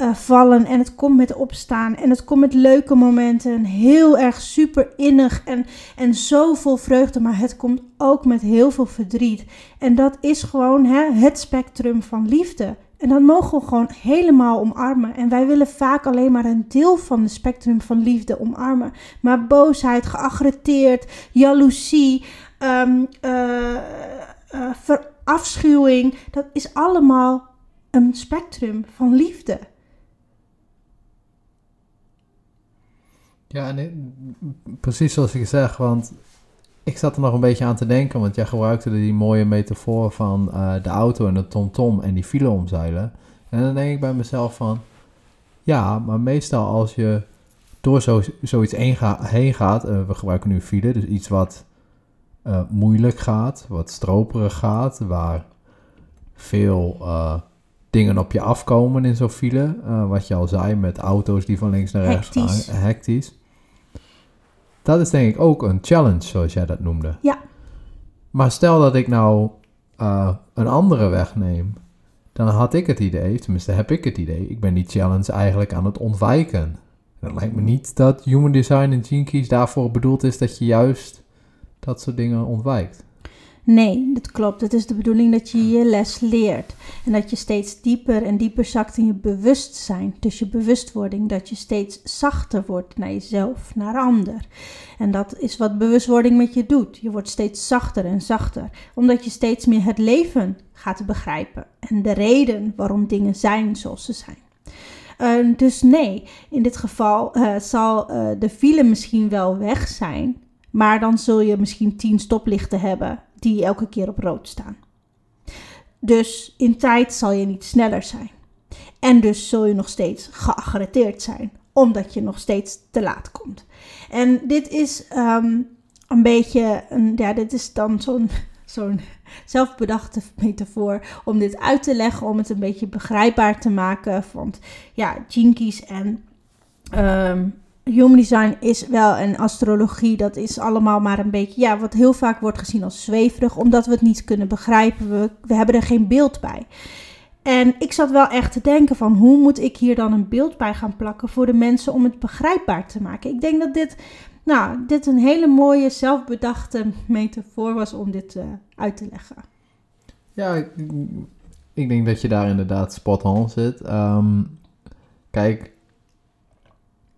A: uh, vallen en het komt met opstaan en het komt met leuke momenten. Heel erg super innig en, en zo vol vreugde, maar het komt ook met heel veel verdriet. En dat is gewoon hè, het spectrum van liefde. En dat mogen we gewoon helemaal omarmen. En wij willen vaak alleen maar een deel van het spectrum van liefde omarmen. Maar boosheid, geagreteerd, jaloezie, um, uh, uh, verafschuwing, dat is allemaal een spectrum van liefde.
B: Ja, en precies zoals ik zeg, want ik zat er nog een beetje aan te denken, want jij gebruikte die mooie metafoor van uh, de auto en de tomtom -tom en die file omzeilen. En dan denk ik bij mezelf van, ja, maar meestal als je door zo, zoiets heen, ga, heen gaat, uh, we gebruiken nu file, dus iets wat uh, moeilijk gaat, wat stroperig gaat, waar veel dingen op je afkomen in zo'n file, wat je al zei, met auto's die van links naar rechts
A: hectisch.
B: gaan, hectisch. Dat is denk ik ook een challenge, zoals jij dat noemde.
A: Ja.
B: Maar stel dat ik nou uh, een andere weg neem, dan had ik het idee, tenminste heb ik het idee, ik ben die challenge eigenlijk aan het ontwijken. Het lijkt me niet dat human design en gene keys daarvoor bedoeld is dat je juist dat soort dingen ontwijkt.
A: Nee, dat klopt. Het is de bedoeling dat je je les leert. En dat je steeds dieper en dieper zakt in je bewustzijn. Dus je bewustwording. Dat je steeds zachter wordt naar jezelf, naar ander. En dat is wat bewustwording met je doet. Je wordt steeds zachter en zachter. Omdat je steeds meer het leven gaat begrijpen. En de reden waarom dingen zijn zoals ze zijn. Uh, dus nee, in dit geval uh, zal uh, de file misschien wel weg zijn. Maar dan zul je misschien tien stoplichten hebben die elke keer op rood staan. Dus in tijd zal je niet sneller zijn. En dus zul je nog steeds geagreteerd zijn, omdat je nog steeds te laat komt. En dit is um, een beetje, een, ja, dit is dan (laughs) zo'n zelfbedachte metafoor om dit uit te leggen, om het een beetje begrijpbaar te maken. Want ja, jinkies en um, Human design is wel een astrologie, dat is allemaal maar een beetje, ja, wat heel vaak wordt gezien als zweverig, omdat we het niet kunnen begrijpen. We, we hebben er geen beeld bij. En ik zat wel echt te denken van, hoe moet ik hier dan een beeld bij gaan plakken voor de mensen om het begrijpbaar te maken? Ik denk dat dit, nou, dit een hele mooie zelfbedachte metafoor was om dit uh, uit te leggen.
B: Ja, ik, ik denk dat je daar inderdaad spot on zit. Ehm, kijk,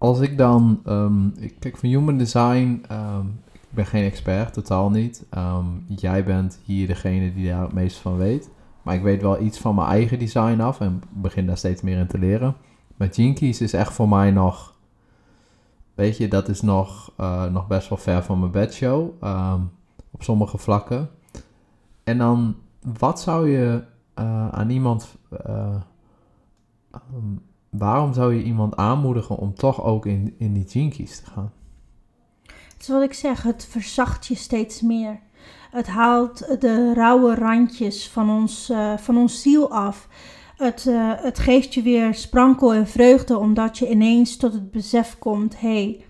B: als ik dan... ehm, ik, kijk, van human design... ehm, ik ben geen expert, totaal niet. Ehm, jij bent hier degene die daar het meest van weet. Maar ik weet wel iets van mijn eigen design af en begin daar steeds meer in te leren. Maar Keys is echt voor mij nog... Weet je, dat is nog, eh, nog best wel ver van mijn bedshow. op sommige vlakken. En dan, wat zou je eh, aan iemand... eh, waarom zou je iemand aanmoedigen om toch ook in, in die Keys te gaan?
A: Het is wat ik zeg, het verzacht je steeds meer. Het haalt de rauwe randjes van ons, eh, van ons ziel af. Het, eh, het geeft je weer sprankel en vreugde omdat je ineens tot het besef komt: hé, hey,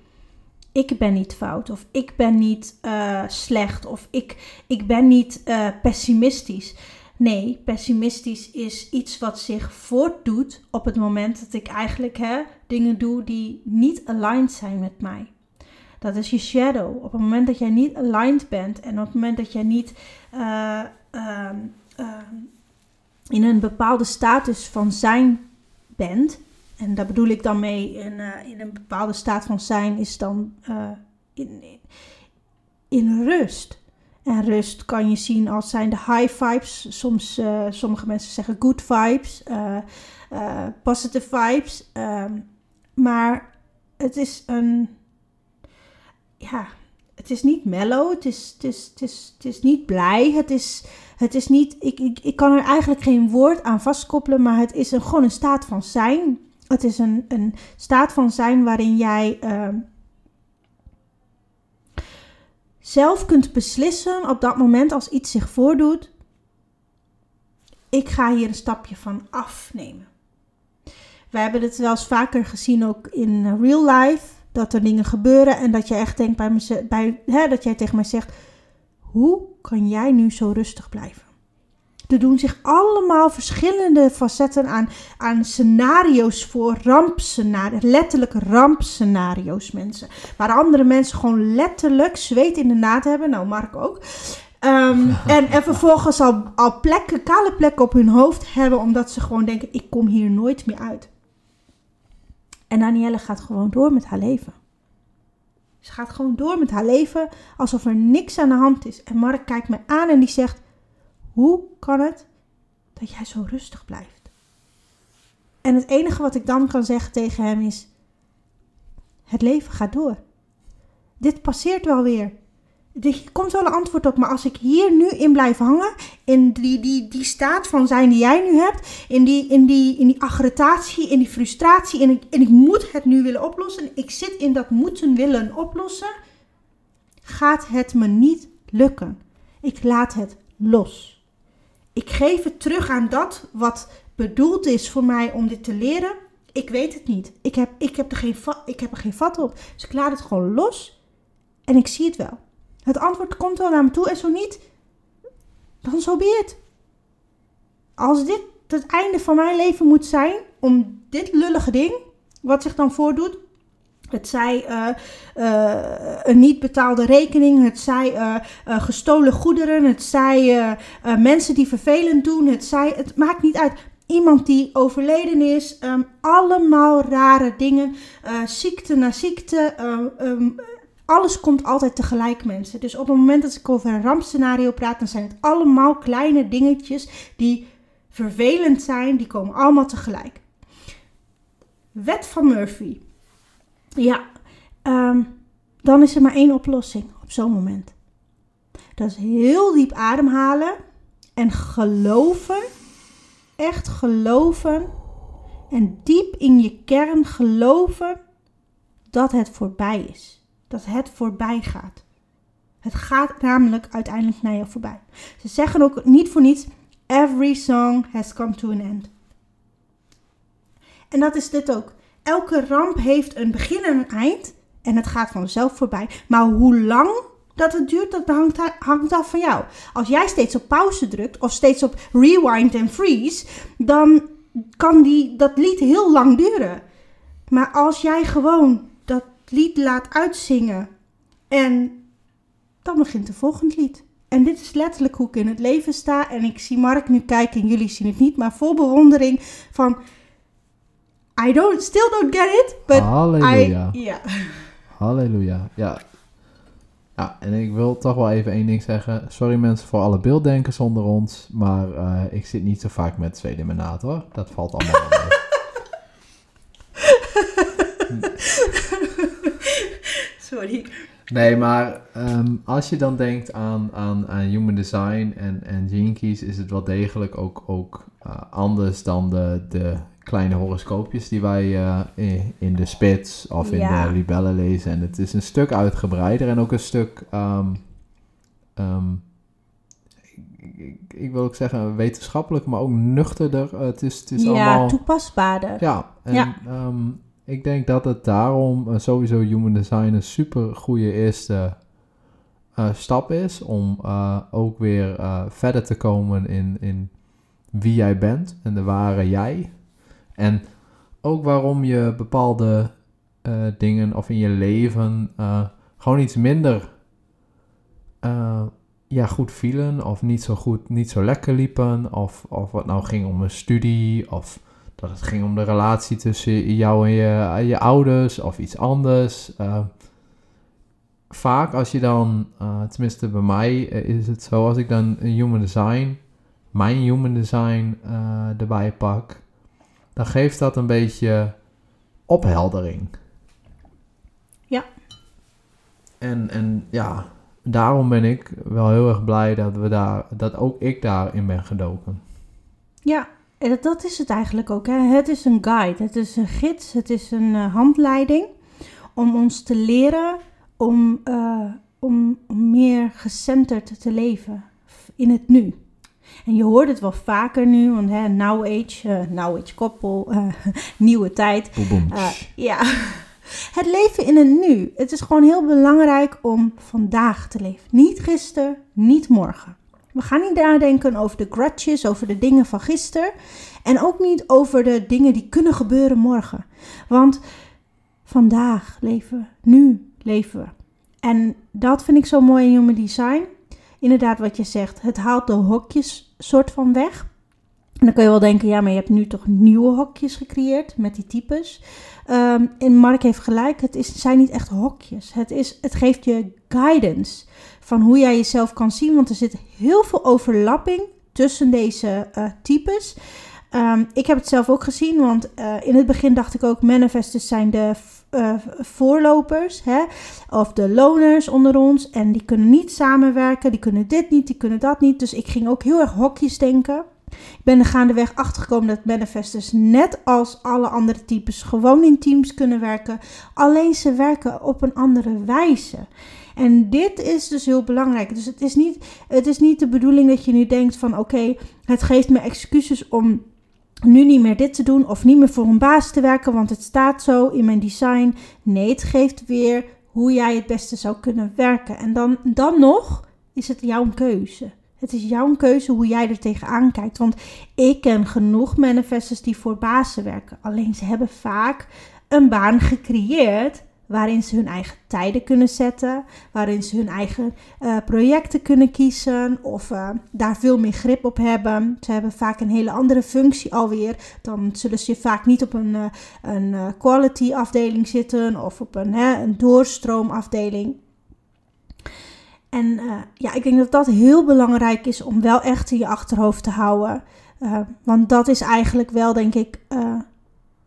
A: ik ben niet fout, of ik ben niet eh, slecht, of ik, ik ben niet pessimistisch. Nee, pessimistisch is iets wat zich voortdoet op het moment dat ik eigenlijk hè, dingen doe die niet aligned zijn met mij. Dat is je shadow. Op het moment dat jij niet aligned bent en op het moment dat jij niet eh, ehm, ehm, in een bepaalde status van zijn bent, en daar bedoel ik dan mee in, eh, in een bepaalde staat van zijn, is dan eh, in, in rust. En rust kan je zien als zijn de high vibes. Soms, eh, sommige mensen zeggen good vibes, eh, eh, positive vibes. ehm, maar het is een, ja, het is niet mellow, het is, het is, het is, het is niet blij, het is, het is niet, ik, ik, ik kan er eigenlijk geen woord aan vastkoppelen, maar het is een, gewoon een staat van zijn. Het is een, een staat van zijn waarin jij ehm, zelf kunt beslissen op dat moment als iets zich voordoet. Ik ga hier een stapje van afnemen. We hebben het wel eens vaker gezien ook in real life. Dat er dingen gebeuren en dat je echt denkt bij mezelf, bij, hè, dat jij tegen mij zegt: Hoe kan jij nu zo rustig blijven? Er doen zich allemaal verschillende facetten aan, aan scenario's voor, rampscenario's, letterlijk rampscenario's mensen. Waar andere mensen gewoon letterlijk zweet in de naad hebben, nou Mark ook. Ehm, (laughs) en, en vervolgens al, al plekken, kale plekken op hun hoofd hebben, omdat ze gewoon denken, ik kom hier nooit meer uit. En Danielle gaat gewoon door met haar leven. Ze gaat gewoon door met haar leven alsof er niks aan de hand is. En Mark kijkt me aan en die zegt: Hoe kan het dat jij zo rustig blijft? En het enige wat ik dan kan zeggen tegen hem is: Het leven gaat door. Dit passeert wel weer. Er komt wel een antwoord op, maar als ik hier nu in blijf hangen, in die, die, die staat van zijn die jij nu hebt, in die, in die, in die aggretatie, in die frustratie, en ik, en ik moet het nu willen oplossen, ik zit in dat moeten willen oplossen, gaat het me niet lukken. Ik laat het los. Ik geef het terug aan dat wat bedoeld is voor mij om dit te leren. Ik weet het niet. Ik heb, ik heb, er, geen ik heb er geen vat op. Dus ik laat het gewoon los en ik zie het wel. Het antwoord komt wel naar me toe en zo niet, dan zo be het. Als dit het einde van mijn leven moet zijn, om dit lullige ding, wat zich dan voordoet, het zij eh, eh, een niet betaalde rekening, het zij eh, gestolen goederen, het zij mensen die vervelend doen, het zij, het maakt niet uit. Iemand die overleden is, ehm, allemaal rare dingen, ziekte na ziekte, ehm, alles komt altijd tegelijk, mensen. Dus op het moment dat ik over een rampscenario praat, dan zijn het allemaal kleine dingetjes die vervelend zijn. Die komen allemaal tegelijk. Wet van Murphy. Ja, ehm, dan is er maar één oplossing op zo'n moment. Dat is heel diep ademhalen en geloven, echt geloven en diep in je kern geloven dat het voorbij is dat het voorbij gaat. Het gaat namelijk uiteindelijk naar je voorbij. Ze zeggen ook niet voor niets: Every song has come to an end. En dat is dit ook. Elke ramp heeft een begin en een eind. En het gaat vanzelf voorbij. Maar hoe lang dat het duurt, dat hangt, hangt af van jou. Als jij steeds op pauze drukt of steeds op rewind en freeze, dan kan die, dat lied heel lang duren. Maar als jij gewoon dat lied laat uitzingen en dan begint de volgende lied. En dit is letterlijk hoe ik in het leven sta. En ik zie Mark nu kijken en jullie zien het niet, maar vol bewondering van... I don't, still don't get it, but
B: Halleluja.
A: I... Ja.
B: Halleluja. Ja. Ja, en ik wil toch wel even één ding zeggen. Sorry mensen voor alle beelddenkers onder ons. Maar eh, ik zit niet zo vaak met tweede Dat valt allemaal wel mee. (laughs)
A: Sorry.
B: Nee, maar ehm, als je dan denkt aan, aan, aan human design en, en gene keys, is het wel degelijk ook, ook uh, anders dan de, de kleine horoscoopjes die wij uh, in de spits of in
A: Ja.
B: de libellen lezen. En het is een stuk uitgebreider en ook een stuk, ehm, ehm, ik, ik, ik wil ook zeggen wetenschappelijk, maar ook nuchterder. Eh, het is, het is
A: ja,
B: allemaal...
A: toepasbaarder.
B: Ja, en
A: Ja.
B: ehm, ik denk dat het daarom eh, sowieso human design een super goede eerste eh, stap is om eh, ook weer eh, verder te komen in, in wie jij bent en de ware jij. En ook waarom je bepaalde eh, dingen of in je leven eh, gewoon iets minder eh, ja, goed vielen of niet zo goed, niet zo lekker liepen. Of, of wat nou ging om een studie of dat het ging om de relatie tussen jou en je, je ouders of iets anders. Vaak als je dan, tenminste bij mij is het zo, als ik dan een human design, mijn human design erbij pak, dan geeft dat een beetje opheldering.
A: Ja.
B: En, en ja, daarom ben ik wel heel erg blij dat, we daar, dat ook ik daarin ben gedoken.
A: Ja, en dat- is het eigenlijk ook. Hè. Het is een guide, het is een gids, het is een eh, handleiding om ons te leren om, eh, om, om meer gecenterd te leven in het nu. En je hoort het wel vaker nu, want hè, now age, eh, now age koppel, eh, (laughs) nieuwe tijd. Eh, ja, (laughs) het leven in het nu. Het is gewoon heel belangrijk om vandaag te leven. Niet gisteren, niet morgen. We gaan niet nadenken over de grudges, over de dingen van gisteren. En ook niet over de dingen die kunnen gebeuren morgen. Want vandaag leven we, nu leven we. En dat vind ik zo mooi in Human Design. Inderdaad, wat je zegt, het haalt de hokjes soort van weg. En dan kun je wel denken, ja, maar je hebt nu toch nieuwe hokjes gecreëerd met die types. Ehm, en Mark heeft gelijk, het is, zijn niet echt hokjes. Het, is, het geeft je guidance van hoe jij jezelf kan zien. Want er zit heel veel overlapping tussen deze eh, types. Ehm, ik heb het zelf ook gezien, want eh, in het begin dacht ik ook... manifestors zijn de eh, voorlopers, hè? of de loners onder ons. En die kunnen niet samenwerken, die kunnen dit niet, die kunnen dat niet. Dus ik ging ook heel erg hokjes denken. Ik ben er gaandeweg achtergekomen dat manifestors net als alle andere types gewoon in teams kunnen werken. Alleen ze werken op een andere wijze. En dit is dus heel belangrijk. Dus het is niet, het is niet de bedoeling dat je nu denkt van oké, het geeft me excuses om nu niet meer dit te doen of niet meer voor een baas te werken, want het staat zo in mijn design. Nee, het geeft weer hoe jij het beste zou kunnen werken. En dan, dan nog is het jouw keuze. Het is jouw keuze hoe jij er tegenaan kijkt. Want ik ken genoeg manifestors die voor bazen werken. Alleen ze hebben vaak een baan gecreëerd waarin ze hun eigen tijden kunnen zetten, waarin ze hun eigen uh, projecten kunnen kiezen of uh, daar veel meer grip op hebben. Ze hebben vaak een hele andere functie alweer. Dan zullen ze vaak niet op een, uh, een quality afdeling zitten of op een, een doorstroomafdeling. En ja, ik denk dat dat heel belangrijk is om wel echt in je achterhoofd te houden. Want dat is eigenlijk wel, denk ik,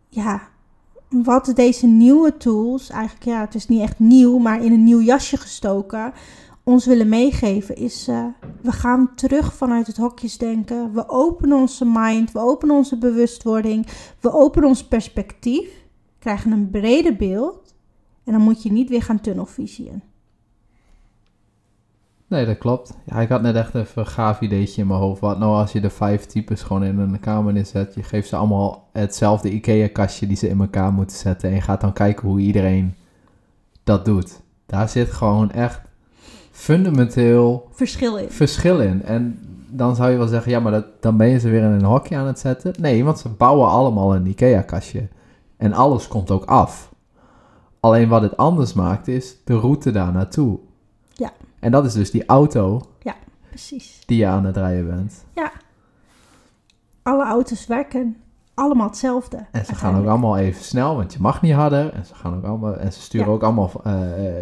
A: ja, wat deze nieuwe tools, eigenlijk ja, het is niet echt nieuw, maar in een nieuw jasje gestoken, ons willen meegeven. Is uh, we gaan terug vanuit het hokjesdenken. We openen onze mind, we openen onze bewustwording, we openen ons perspectief, krijgen een breder beeld. En dan moet je niet weer gaan tunnelvisieën.
B: Nee, dat klopt. Ja, ik had net echt even een gaaf ideetje in mijn hoofd. Wat nou als je de vijf types gewoon in een kamer neerzet. Je geeft ze allemaal hetzelfde IKEA-kastje die ze in elkaar moeten zetten. En je gaat dan kijken hoe iedereen dat doet. Daar zit gewoon echt fundamenteel
A: verschil in.
B: Verschil in. En dan zou je wel zeggen, ja, maar dat, dan ben je ze weer in een hokje aan het zetten. Nee, want ze bouwen allemaal een IKEA-kastje. En alles komt ook af. Alleen wat het anders maakt is de route daar naartoe.
A: Ja.
B: En dat is dus die auto.
A: Ja. precies.
B: die je aan het rijden bent.
A: Alle auto's werken allemaal hetzelfde.
B: En ze gaan ook allemaal even snel, want je mag niet harder. En ze, gaan ook allemaal, en ze sturen
A: Ja.
B: ook allemaal eh,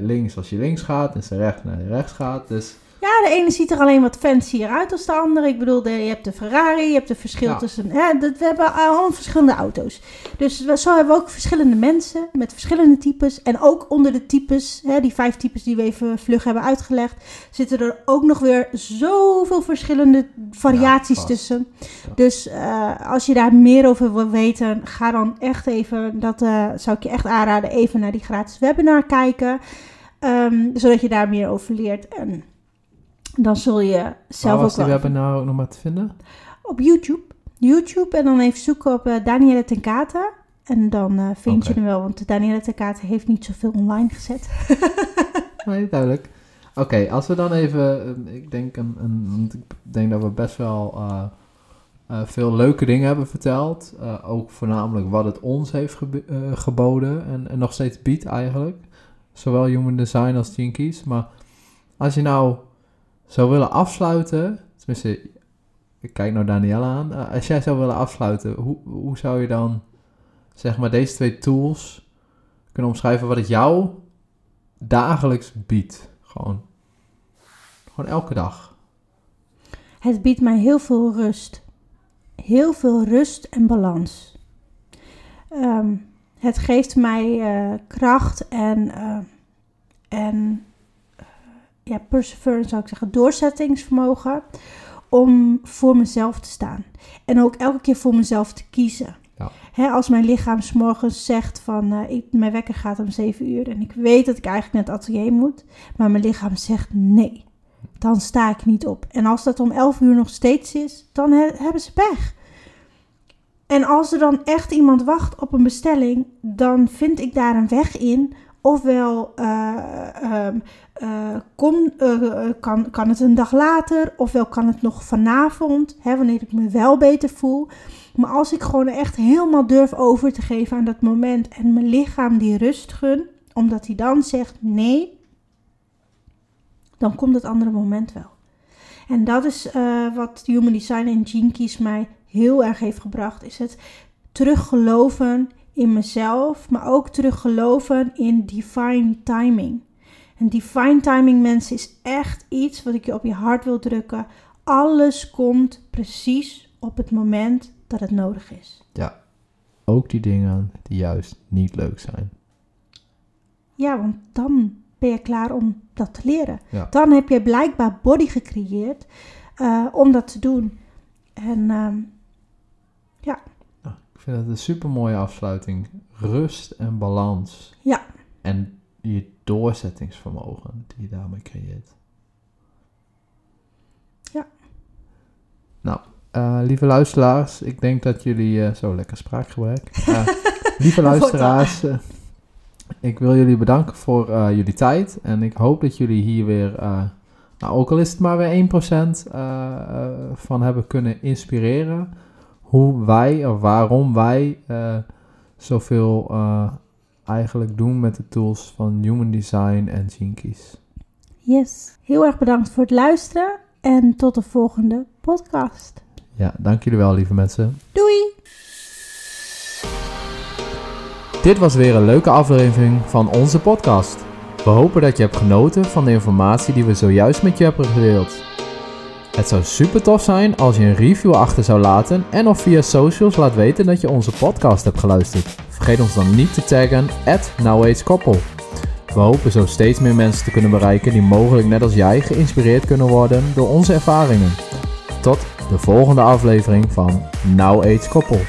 B: links als je links gaat. En ze rechts naar je rechts gaat. Dus
A: Ja, de ene ziet er alleen wat fancier uit als de andere. Ik bedoel, de, je hebt de Ferrari, je hebt de verschil
B: Ja.
A: tussen... Hè, dat, we hebben allemaal verschillende auto's. Dus we- zo hebben we ook verschillende mensen met verschillende types. En ook onder de types, hè, die vijf types die we even vlug hebben uitgelegd... zitten er ook nog weer zoveel verschillende variaties tussen.
B: Ja.
A: Dus eh, als je daar meer over wil weten, ga dan echt even... dat eh, zou ik je echt aanraden, even naar die gratis webinar kijken... Ehm, zodat je daar meer over leert. En dan zul je zelf ook
B: die
A: wel
B: webinar ook nog maar te vinden?
A: op YouTube. YouTube en dan even zoeken op eh Danielle ten. En dan eh, vind je hem wel, want Danielle ten heeft niet zoveel online gezet. (laughs)
B: Nee, duidelijk. Oké, als we dan even, eh, ik denk, een, een, want ik denk dat we best wel veel leuke dingen hebben verteld. Ook voornamelijk wat het ons heeft geboden en, en nog steeds biedt eigenlijk. Zowel Human Design als Jinkies. Maar als je nou zou willen afsluiten, tenminste, ik kijk naar Danielle aan. Eh, als jij zou willen afsluiten, hoe, hoe zou je dan, zeg maar, deze twee tools kunnen omschrijven wat het jou dagelijks biedt. Gewoon. Gewoon elke dag.
A: Het biedt mij heel veel rust. Heel veel rust en balans. Ehm, het geeft mij eh, kracht en, eh, en ja, perseverance zou ik zeggen, doorzettingsvermogen om voor mezelf te staan. En ook elke keer voor mezelf te kiezen.
B: Ja.
A: Hè, als mijn lichaam 's morgens zegt van eh, ik, mijn wekker gaat om 7 uur en ik weet dat ik eigenlijk naar het atelier moet, maar mijn lichaam zegt nee dan sta ik niet op. En als dat om 11 uur nog steeds is, dan he- hebben ze pech. En als er dan echt iemand wacht op een bestelling, dan vind ik daar een weg in. Ofwel eh, ehm, eh, kom, eh, kan, kan het een dag later, ofwel kan het nog vanavond, hè, wanneer ik me wel beter voel. Maar als ik gewoon echt helemaal durf over te geven aan dat moment en mijn lichaam die rust gun, omdat hij dan zegt nee, dan komt het andere moment wel. En dat is wat Human Design en Gene mij heel erg heeft gebracht. Is het teruggeloven in mezelf, maar ook teruggeloven in divine timing. En divine timing, mensen, is echt iets wat ik je op je hart wil drukken. Alles komt precies op het moment dat het nodig is.
B: Ook die dingen die juist niet leuk zijn.
A: Ja, want dan ben je klaar om dat te leren.
B: Ja.
A: Dan heb je blijkbaar body gecreëerd eh, om dat te doen. En ehm,
B: ik vind het een super mooie afsluiting. Rust en balans.
A: Ja.
B: En je doorzettingsvermogen die je daarmee creëert.
A: Ja.
B: Nou, eh, lieve luisteraars, ik denk dat jullie... eh, zo, lekker spraakgebrek. (laughs) Eh, lieve luisteraars, ik wil jullie bedanken voor jullie tijd. En ik hoop dat jullie hier weer... nou, ook al is het maar weer 1% eh, eh, van hebben kunnen inspireren. Hoe wij, of waarom wij eh, zoveel eh, eigenlijk doen met de tools van Human Design en Keys.
A: yes, heel erg bedankt voor het luisteren en tot de volgende podcast.
B: Ja, dank jullie wel, lieve mensen.
A: Doei!
B: Dit was weer een leuke aflevering van onze podcast. We hopen dat je hebt genoten van de informatie die we zojuist met je hebben gedeeld. Het zou super tof zijn als je een review achter zou laten en of via socials laat weten dat je onze podcast hebt geluisterd. Vergeet ons dan niet te taggen at NowAgeKoppel. We hopen zo steeds meer mensen te kunnen bereiken die mogelijk net als jij geïnspireerd kunnen worden door onze ervaringen. Tot de volgende aflevering van Now Age Koppel.